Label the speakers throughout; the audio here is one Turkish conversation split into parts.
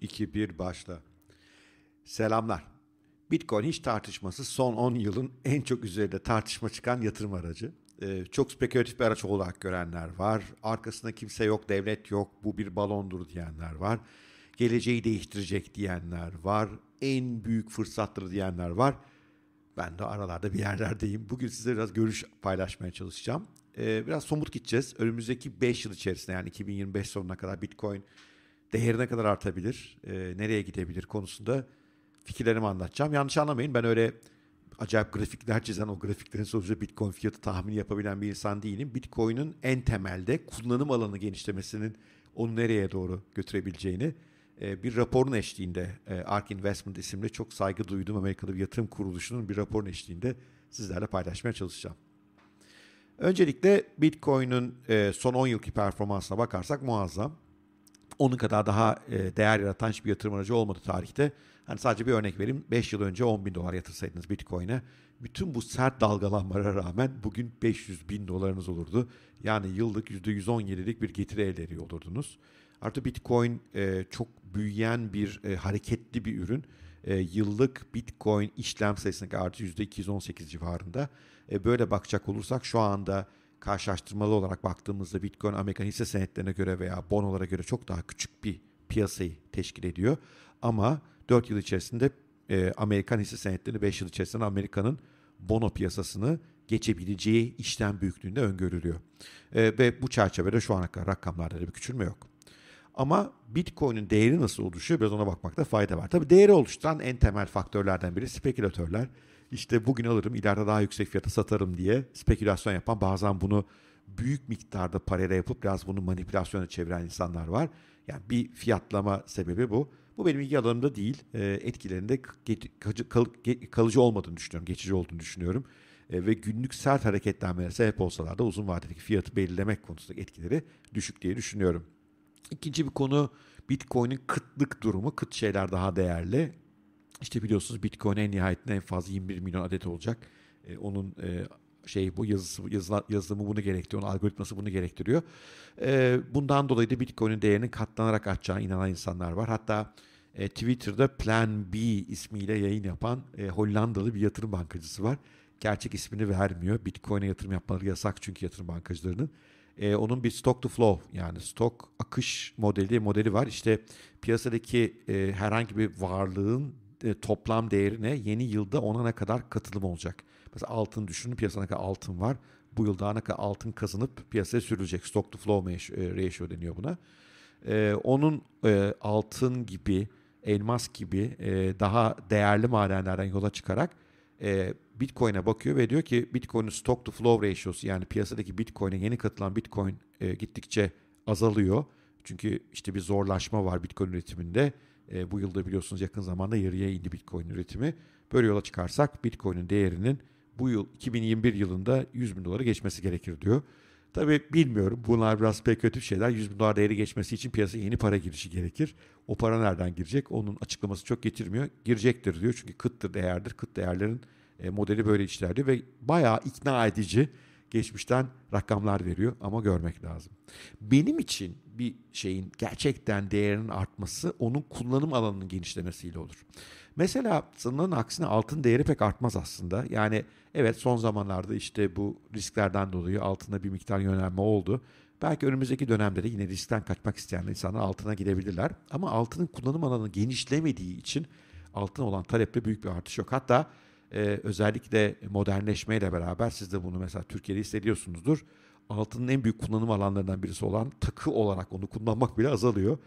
Speaker 1: 2, 1 başla. Selamlar. Bitcoin hiç tartışması son 10 yılın en çok üzerinde tartışma çıkan yatırım aracı. Ee, çok spekülatif bir araç olarak görenler var. Arkasında kimse yok, devlet yok, bu bir balondur diyenler var. Geleceği değiştirecek diyenler var. En büyük fırsattır diyenler var. Ben de aralarda bir yerlerdeyim. Bugün size biraz görüş paylaşmaya çalışacağım. Ee, biraz somut gideceğiz. Önümüzdeki 5 yıl içerisinde yani 2025 sonuna kadar Bitcoin değerine kadar artabilir, e, nereye gidebilir konusunda fikirlerimi anlatacağım. Yanlış anlamayın ben öyle acayip grafikler çizen o grafiklerin sonucu Bitcoin fiyatı tahmini yapabilen bir insan değilim. Bitcoin'in en temelde kullanım alanı genişlemesinin onu nereye doğru götürebileceğini e, bir raporun eşliğinde e, ARK Investment isimli çok saygı duyduğum Amerikalı bir yatırım kuruluşunun bir raporun eşliğinde sizlerle paylaşmaya çalışacağım. Öncelikle Bitcoin'in e, son 10 yılki performansına bakarsak muazzam onun kadar daha e, değer yaratan hiçbir yatırım aracı olmadı tarihte. Hani sadece bir örnek vereyim. 5 yıl önce 10 bin dolar yatırsaydınız Bitcoin'e bütün bu sert dalgalanmalara rağmen bugün 500 bin dolarınız olurdu. Yani yıllık %117'lik bir getiri elde ediyor olurdunuz. Artı Bitcoin e, çok büyüyen bir e, hareketli bir ürün. E, yıllık Bitcoin işlem sayısındaki artı %218 civarında. Böyle bakacak olursak şu anda karşılaştırmalı olarak baktığımızda Bitcoin Amerikan hisse senetlerine göre veya bonolara göre çok daha küçük bir piyasayı teşkil ediyor. Ama 4 yıl içerisinde e, Amerikan hisse senetleri 5 yıl içerisinde Amerika'nın bono piyasasını geçebileceği işlem büyüklüğünde öngörülüyor. E, ve bu çerçevede şu ana kadar rakamlarda da bir küçülme yok. Ama Bitcoin'in değeri nasıl oluşuyor biraz ona bakmakta fayda var. Tabii değeri oluşturan en temel faktörlerden biri spekülatörler işte bugün alırım ileride daha yüksek fiyata satarım diye spekülasyon yapan bazen bunu büyük miktarda parayla yapıp biraz bunu manipülasyona çeviren insanlar var. Yani bir fiyatlama sebebi bu. Bu benim ilgi alanımda değil. E, etkilerinde kalıcı olmadığını düşünüyorum, geçici olduğunu düşünüyorum. E, ve günlük sert hareketlenmelere sebep olsalar da uzun vadedeki fiyatı belirlemek konusundaki etkileri düşük diye düşünüyorum. İkinci bir konu Bitcoin'in kıtlık durumu. Kıt şeyler daha değerli. İşte biliyorsunuz Bitcoin en nihayetinde en fazla 21 milyon adet olacak. E, onun e, şey bu yazısı yazıla, yazılımı bunu gerektiriyor, onun algoritması bunu gerektiriyor. E, bundan dolayı da Bitcoin'in değerinin katlanarak artacağına inanan insanlar var. Hatta e, Twitter'da Plan B ismiyle yayın yapan e, Hollandalı bir yatırım bankacısı var. Gerçek ismini vermiyor. Bitcoin'e yatırım yapmaları yasak çünkü yatırım bankacılarının. E, onun bir stock to flow yani stok akış modeli modeli var. İşte piyasadaki e, herhangi bir varlığın e, toplam değerine yeni yılda ona ne kadar katılım olacak. Mesela altın düşünün piyasada ne kadar altın var. Bu yıl daha ne kadar altın kazanıp piyasaya sürülecek. Stock to flow e, ratio deniyor buna. Ee, onun e, altın gibi, elmas gibi e, daha değerli madenlerden yola çıkarak e, Bitcoin'e bakıyor ve diyor ki Bitcoin'in stock to flow ratio'su yani piyasadaki Bitcoin'e yeni katılan Bitcoin e, gittikçe azalıyor. Çünkü işte bir zorlaşma var Bitcoin üretiminde e, bu yılda biliyorsunuz yakın zamanda yarıya indi Bitcoin üretimi. Böyle yola çıkarsak Bitcoin'in değerinin bu yıl 2021 yılında 100 bin dolara geçmesi gerekir diyor. Tabii bilmiyorum bunlar biraz spekülatif şeyler. 100 bin dolar değeri geçmesi için piyasaya yeni para girişi gerekir. O para nereden girecek? Onun açıklaması çok getirmiyor. Girecektir diyor çünkü kıttır değerdir. Kıt değerlerin e, modeli böyle işlerdi ve bayağı ikna edici geçmişten rakamlar veriyor ama görmek lazım. Benim için bir şeyin gerçekten değerinin artması onun kullanım alanının genişlemesiyle olur. Mesela sanılanın aksine altın değeri pek artmaz aslında. Yani evet son zamanlarda işte bu risklerden dolayı altına bir miktar yönelme oldu. Belki önümüzdeki dönemde de yine riskten kaçmak isteyen insanlar altına gidebilirler. Ama altının kullanım alanı genişlemediği için altın olan talepte büyük bir artış yok. Hatta e, özellikle modernleşmeyle beraber siz de bunu mesela Türkiye'de hissediyorsunuzdur. Altının en büyük kullanım alanlarından birisi olan takı olarak onu kullanmak bile azalıyor.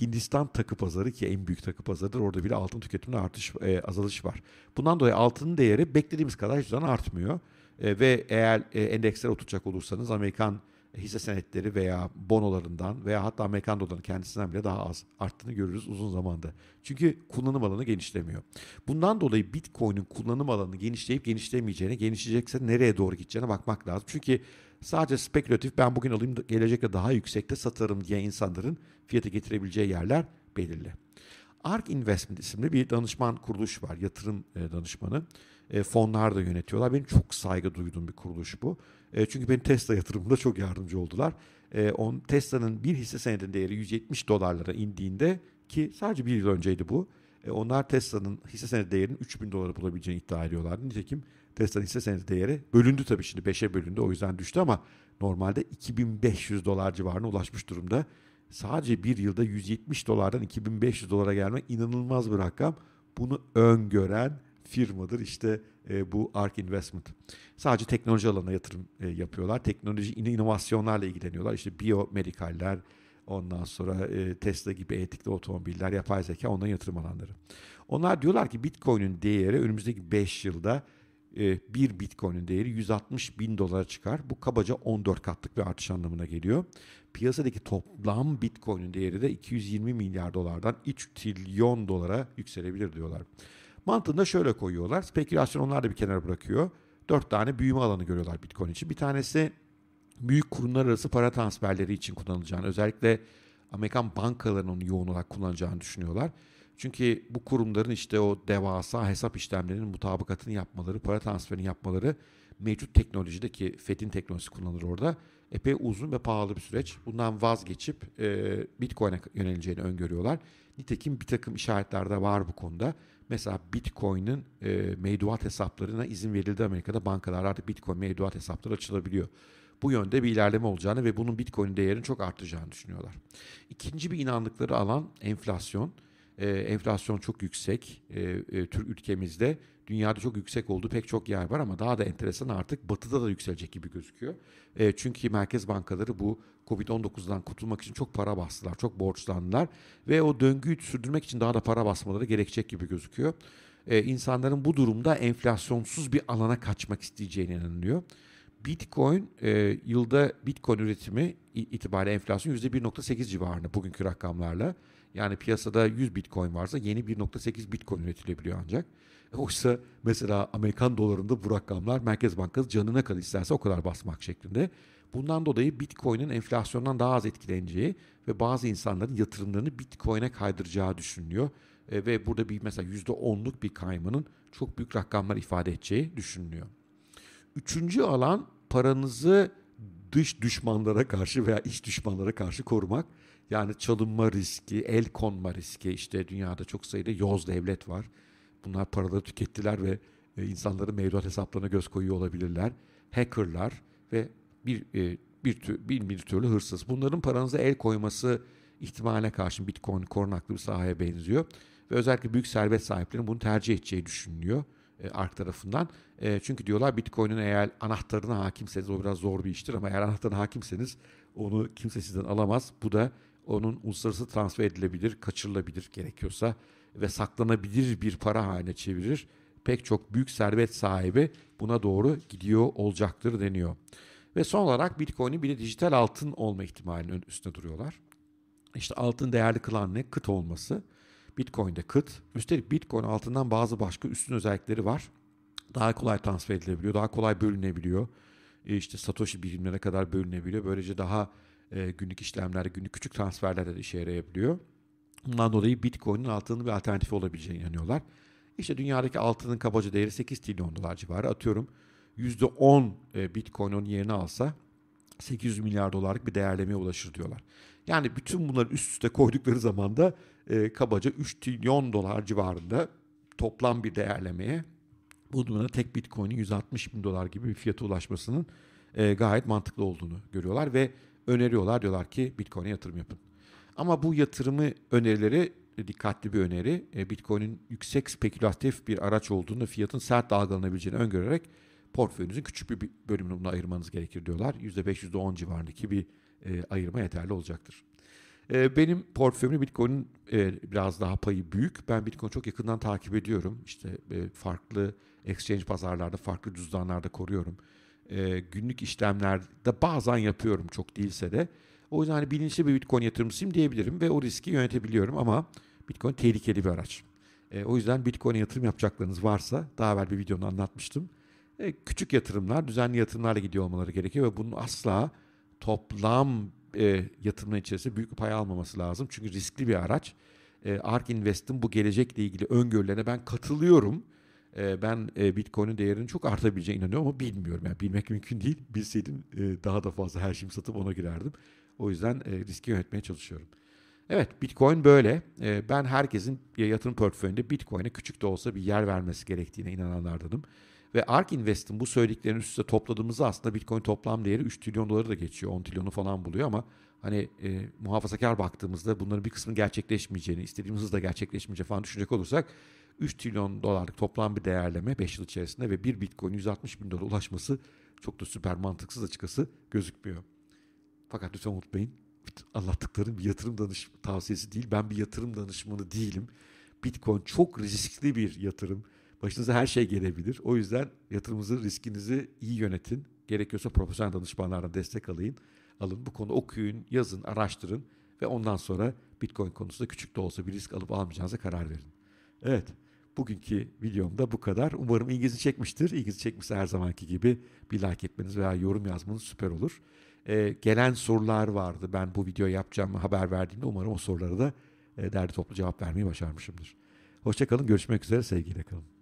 Speaker 1: Hindistan takı pazarı ki en büyük takı pazarıdır. Orada bile altın tüketiminde artış e, azalış var. Bundan dolayı altının değeri beklediğimiz kadar hiçbir zaman artmıyor. E, ve eğer e, endekslere oturacak olursanız Amerikan hisse senetleri veya bonolarından veya hatta Amerikan dolarının kendisinden bile daha az arttığını görürüz uzun zamanda. Çünkü kullanım alanı genişlemiyor. Bundan dolayı Bitcoin'in kullanım alanı genişleyip genişlemeyeceğine, genişleyecekse nereye doğru gideceğine bakmak lazım. Çünkü sadece spekülatif ben bugün alayım gelecekte daha yüksekte satarım diye insanların fiyatı getirebileceği yerler belirli. ARK Investment isimli bir danışman kuruluş var, yatırım e, danışmanı. E, fonlar da yönetiyorlar. Benim çok saygı duyduğum bir kuruluş bu. E, çünkü benim Tesla yatırımımda çok yardımcı oldular. On, Tesla'nın bir hisse senedinin değeri 170 dolarlara indiğinde ki sadece bir yıl önceydi bu. E, onlar Tesla'nın hisse senedi değerinin 3000 dolara bulabileceğini iddia ediyorlardı. Nitekim Tesla'nın hisse senedi değeri bölündü tabii şimdi 5'e bölündü o yüzden düştü ama normalde 2500 dolar civarına ulaşmış durumda. Sadece bir yılda 170 dolardan 2500 dolara gelmek inanılmaz bir rakam. Bunu öngören firmadır işte e, bu ARK Investment. Sadece teknoloji alanına yatırım e, yapıyorlar. Teknoloji inovasyonlarla ilgileniyorlar. İşte biyomedikaller, ondan sonra e, Tesla gibi etikli otomobiller, yapay zeka onların yatırım alanları. Onlar diyorlar ki Bitcoin'in değeri önümüzdeki 5 yılda e, bir Bitcoin'in değeri 160 bin dolara çıkar. Bu kabaca 14 katlık bir artış anlamına geliyor. Piyasadaki toplam Bitcoin'in değeri de 220 milyar dolardan 3 trilyon dolara yükselebilir diyorlar. Mantığını şöyle koyuyorlar. Spekülasyon onlar da bir kenara bırakıyor. Dört tane büyüme alanı görüyorlar Bitcoin için. Bir tanesi büyük kurumlar arası para transferleri için kullanılacağını, özellikle Amerikan bankalarının yoğun olarak kullanacağını düşünüyorlar. Çünkü bu kurumların işte o devasa hesap işlemlerinin mutabakatını yapmaları, para transferini yapmaları mevcut teknolojideki FED'in teknolojisi kullanılır orada. Epey uzun ve pahalı bir süreç. Bundan vazgeçip e, Bitcoin'e yöneleceğini öngörüyorlar. Nitekim bir takım işaretler de var bu konuda. Mesela Bitcoin'in e, mevduat hesaplarına izin verildi Amerika'da. Bankalar artık Bitcoin mevduat hesapları açılabiliyor. Bu yönde bir ilerleme olacağını ve bunun Bitcoin değerinin çok artacağını düşünüyorlar. İkinci bir inandıkları alan enflasyon. E, enflasyon çok yüksek e, e, Türk ülkemizde. Dünyada çok yüksek olduğu pek çok yer var ama daha da enteresan artık batıda da yükselecek gibi gözüküyor. E, çünkü merkez bankaları bu Covid-19'dan kurtulmak için çok para bastılar, çok borçlandılar ve o döngüyü sürdürmek için daha da para basmaları gerekecek gibi gözüküyor. E, insanların bu durumda enflasyonsuz bir alana kaçmak isteyeceğine inanılıyor. Bitcoin e, yılda Bitcoin üretimi itibariyle enflasyon %1.8 civarında bugünkü rakamlarla. Yani piyasada 100 Bitcoin varsa yeni 1.8 Bitcoin üretilebiliyor ancak. Oysa mesela Amerikan dolarında bu rakamlar Merkez Bankası canına kadar isterse o kadar basmak şeklinde. Bundan dolayı Bitcoin'in enflasyondan daha az etkileneceği ve bazı insanların yatırımlarını Bitcoin'e kaydıracağı düşünülüyor. E, ve burada bir mesela %10'luk bir kaymanın çok büyük rakamlar ifade edeceği düşünülüyor. Üçüncü alan paranızı dış düşmanlara karşı veya iç düşmanlara karşı korumak. Yani çalınma riski, el konma riski işte dünyada çok sayıda yoz devlet var. Bunlar paraları tükettiler ve e, insanların mevduat hesaplarına göz koyuyor olabilirler. Hackerlar ve bir e, bir, tür, bir, bir türlü hırsız. Bunların paranıza el koyması ihtimaline karşı Bitcoin korunaklı bir sahaya benziyor. Ve özellikle büyük servet sahiplerinin bunu tercih edeceği düşünülüyor e, ARK tarafından. E, çünkü diyorlar Bitcoin'in eğer anahtarına hakimseniz o biraz zor bir iştir ama eğer anahtarına hakimseniz onu kimse sizden alamaz. Bu da onun uluslararası transfer edilebilir, kaçırılabilir gerekiyorsa ve saklanabilir bir para haline çevirir. Pek çok büyük servet sahibi buna doğru gidiyor olacaktır deniyor. Ve son olarak Bitcoin'in bir de dijital altın olma ihtimalinin üstüne duruyorlar. İşte altın değerli kılan ne? Kıt olması. Bitcoin'de kıt. Üstelik Bitcoin altından bazı başka üstün özellikleri var. Daha kolay transfer edilebiliyor, daha kolay bölünebiliyor. E işte Satoshi birimlere kadar bölünebiliyor. Böylece daha e, günlük işlemlerde, günlük küçük transferlerde de işe yarayabiliyor. Bundan dolayı Bitcoin'in altının bir alternatifi olabileceğine inanıyorlar. İşte dünyadaki altının kabaca değeri 8 trilyon dolar civarı. Atıyorum %10 e, Bitcoin onun yerini alsa 800 milyar dolarlık bir değerlemeye ulaşır diyorlar. Yani bütün bunları üst üste koydukları zaman da e, kabaca 3 trilyon dolar civarında toplam bir değerlemeye bu durumda tek Bitcoin'in 160 bin dolar gibi bir fiyata ulaşmasının e, gayet mantıklı olduğunu görüyorlar ve öneriyorlar. Diyorlar ki Bitcoin'e yatırım yapın. Ama bu yatırımı önerileri e, dikkatli bir öneri. E, Bitcoin'in yüksek spekülatif bir araç olduğunu, fiyatın sert dalgalanabileceğini öngörerek portföyünüzün küçük bir bölümünü buna ayırmanız gerekir diyorlar. %5, %10 civarındaki bir e, ayırma yeterli olacaktır. E, benim portföyümde Bitcoin'in e, biraz daha payı büyük. Ben Bitcoin'i çok yakından takip ediyorum. İşte e, farklı exchange pazarlarda, farklı cüzdanlarda koruyorum. E, günlük işlemlerde bazen yapıyorum çok değilse de. O yüzden hani bilinçli bir Bitcoin yatırımcısıyım diyebilirim ve o riski yönetebiliyorum ama Bitcoin tehlikeli bir araç. E, o yüzden Bitcoin'e yatırım yapacaklarınız varsa daha evvel bir videoda anlatmıştım. E, küçük yatırımlar, düzenli yatırımlarla gidiyor olmaları gerekiyor ve bunun asla toplam e, yatırımın içerisinde büyük bir pay almaması lazım. Çünkü riskli bir araç. E, ARK Invest'in bu gelecekle ilgili öngörülerine ben katılıyorum. E, ben e, Bitcoin'in değerinin çok artabileceğine inanıyorum ama bilmiyorum. Yani bilmek mümkün değil. Bilseydim e, daha da fazla her şeyimi satıp ona girerdim. O yüzden e, riski yönetmeye çalışıyorum. Evet Bitcoin böyle. Ee, ben herkesin yatırım portföyünde Bitcoin'e küçük de olsa bir yer vermesi gerektiğine inananlardanım. Ve ARK Invest'in bu söylediklerini üst üste topladığımızda aslında Bitcoin toplam değeri 3 trilyon doları da geçiyor. 10 trilyonu falan buluyor ama hani e, muhafazakar baktığımızda bunların bir kısmının gerçekleşmeyeceğini, istediğimiz hızla gerçekleşmeyeceğini falan düşünecek olursak 3 trilyon dolarlık toplam bir değerleme 5 yıl içerisinde ve bir Bitcoin 160 bin dolara ulaşması çok da süper mantıksız açıkçası gözükmüyor. Fakat lütfen unutmayın anlattıklarım bir yatırım danış tavsiyesi değil. Ben bir yatırım danışmanı değilim. Bitcoin çok riskli bir yatırım. Başınıza her şey gelebilir. O yüzden yatırımınızı, riskinizi iyi yönetin. Gerekiyorsa profesyonel danışmanlardan destek alayım. Alın bu konu okuyun, yazın, araştırın ve ondan sonra Bitcoin konusunda küçük de olsa bir risk alıp almayacağınıza karar verin. Evet, bugünkü videomda bu kadar. Umarım ilginizi çekmiştir. İlginizi çekmişse her zamanki gibi bir like etmeniz veya yorum yazmanız süper olur. Ee, gelen sorular vardı. Ben bu video yapacağım haber verdiğimde umarım o sorulara da e, derli toplu cevap vermeyi başarmışımdır. Hoşçakalın, görüşmek üzere, sevgiyle kalın.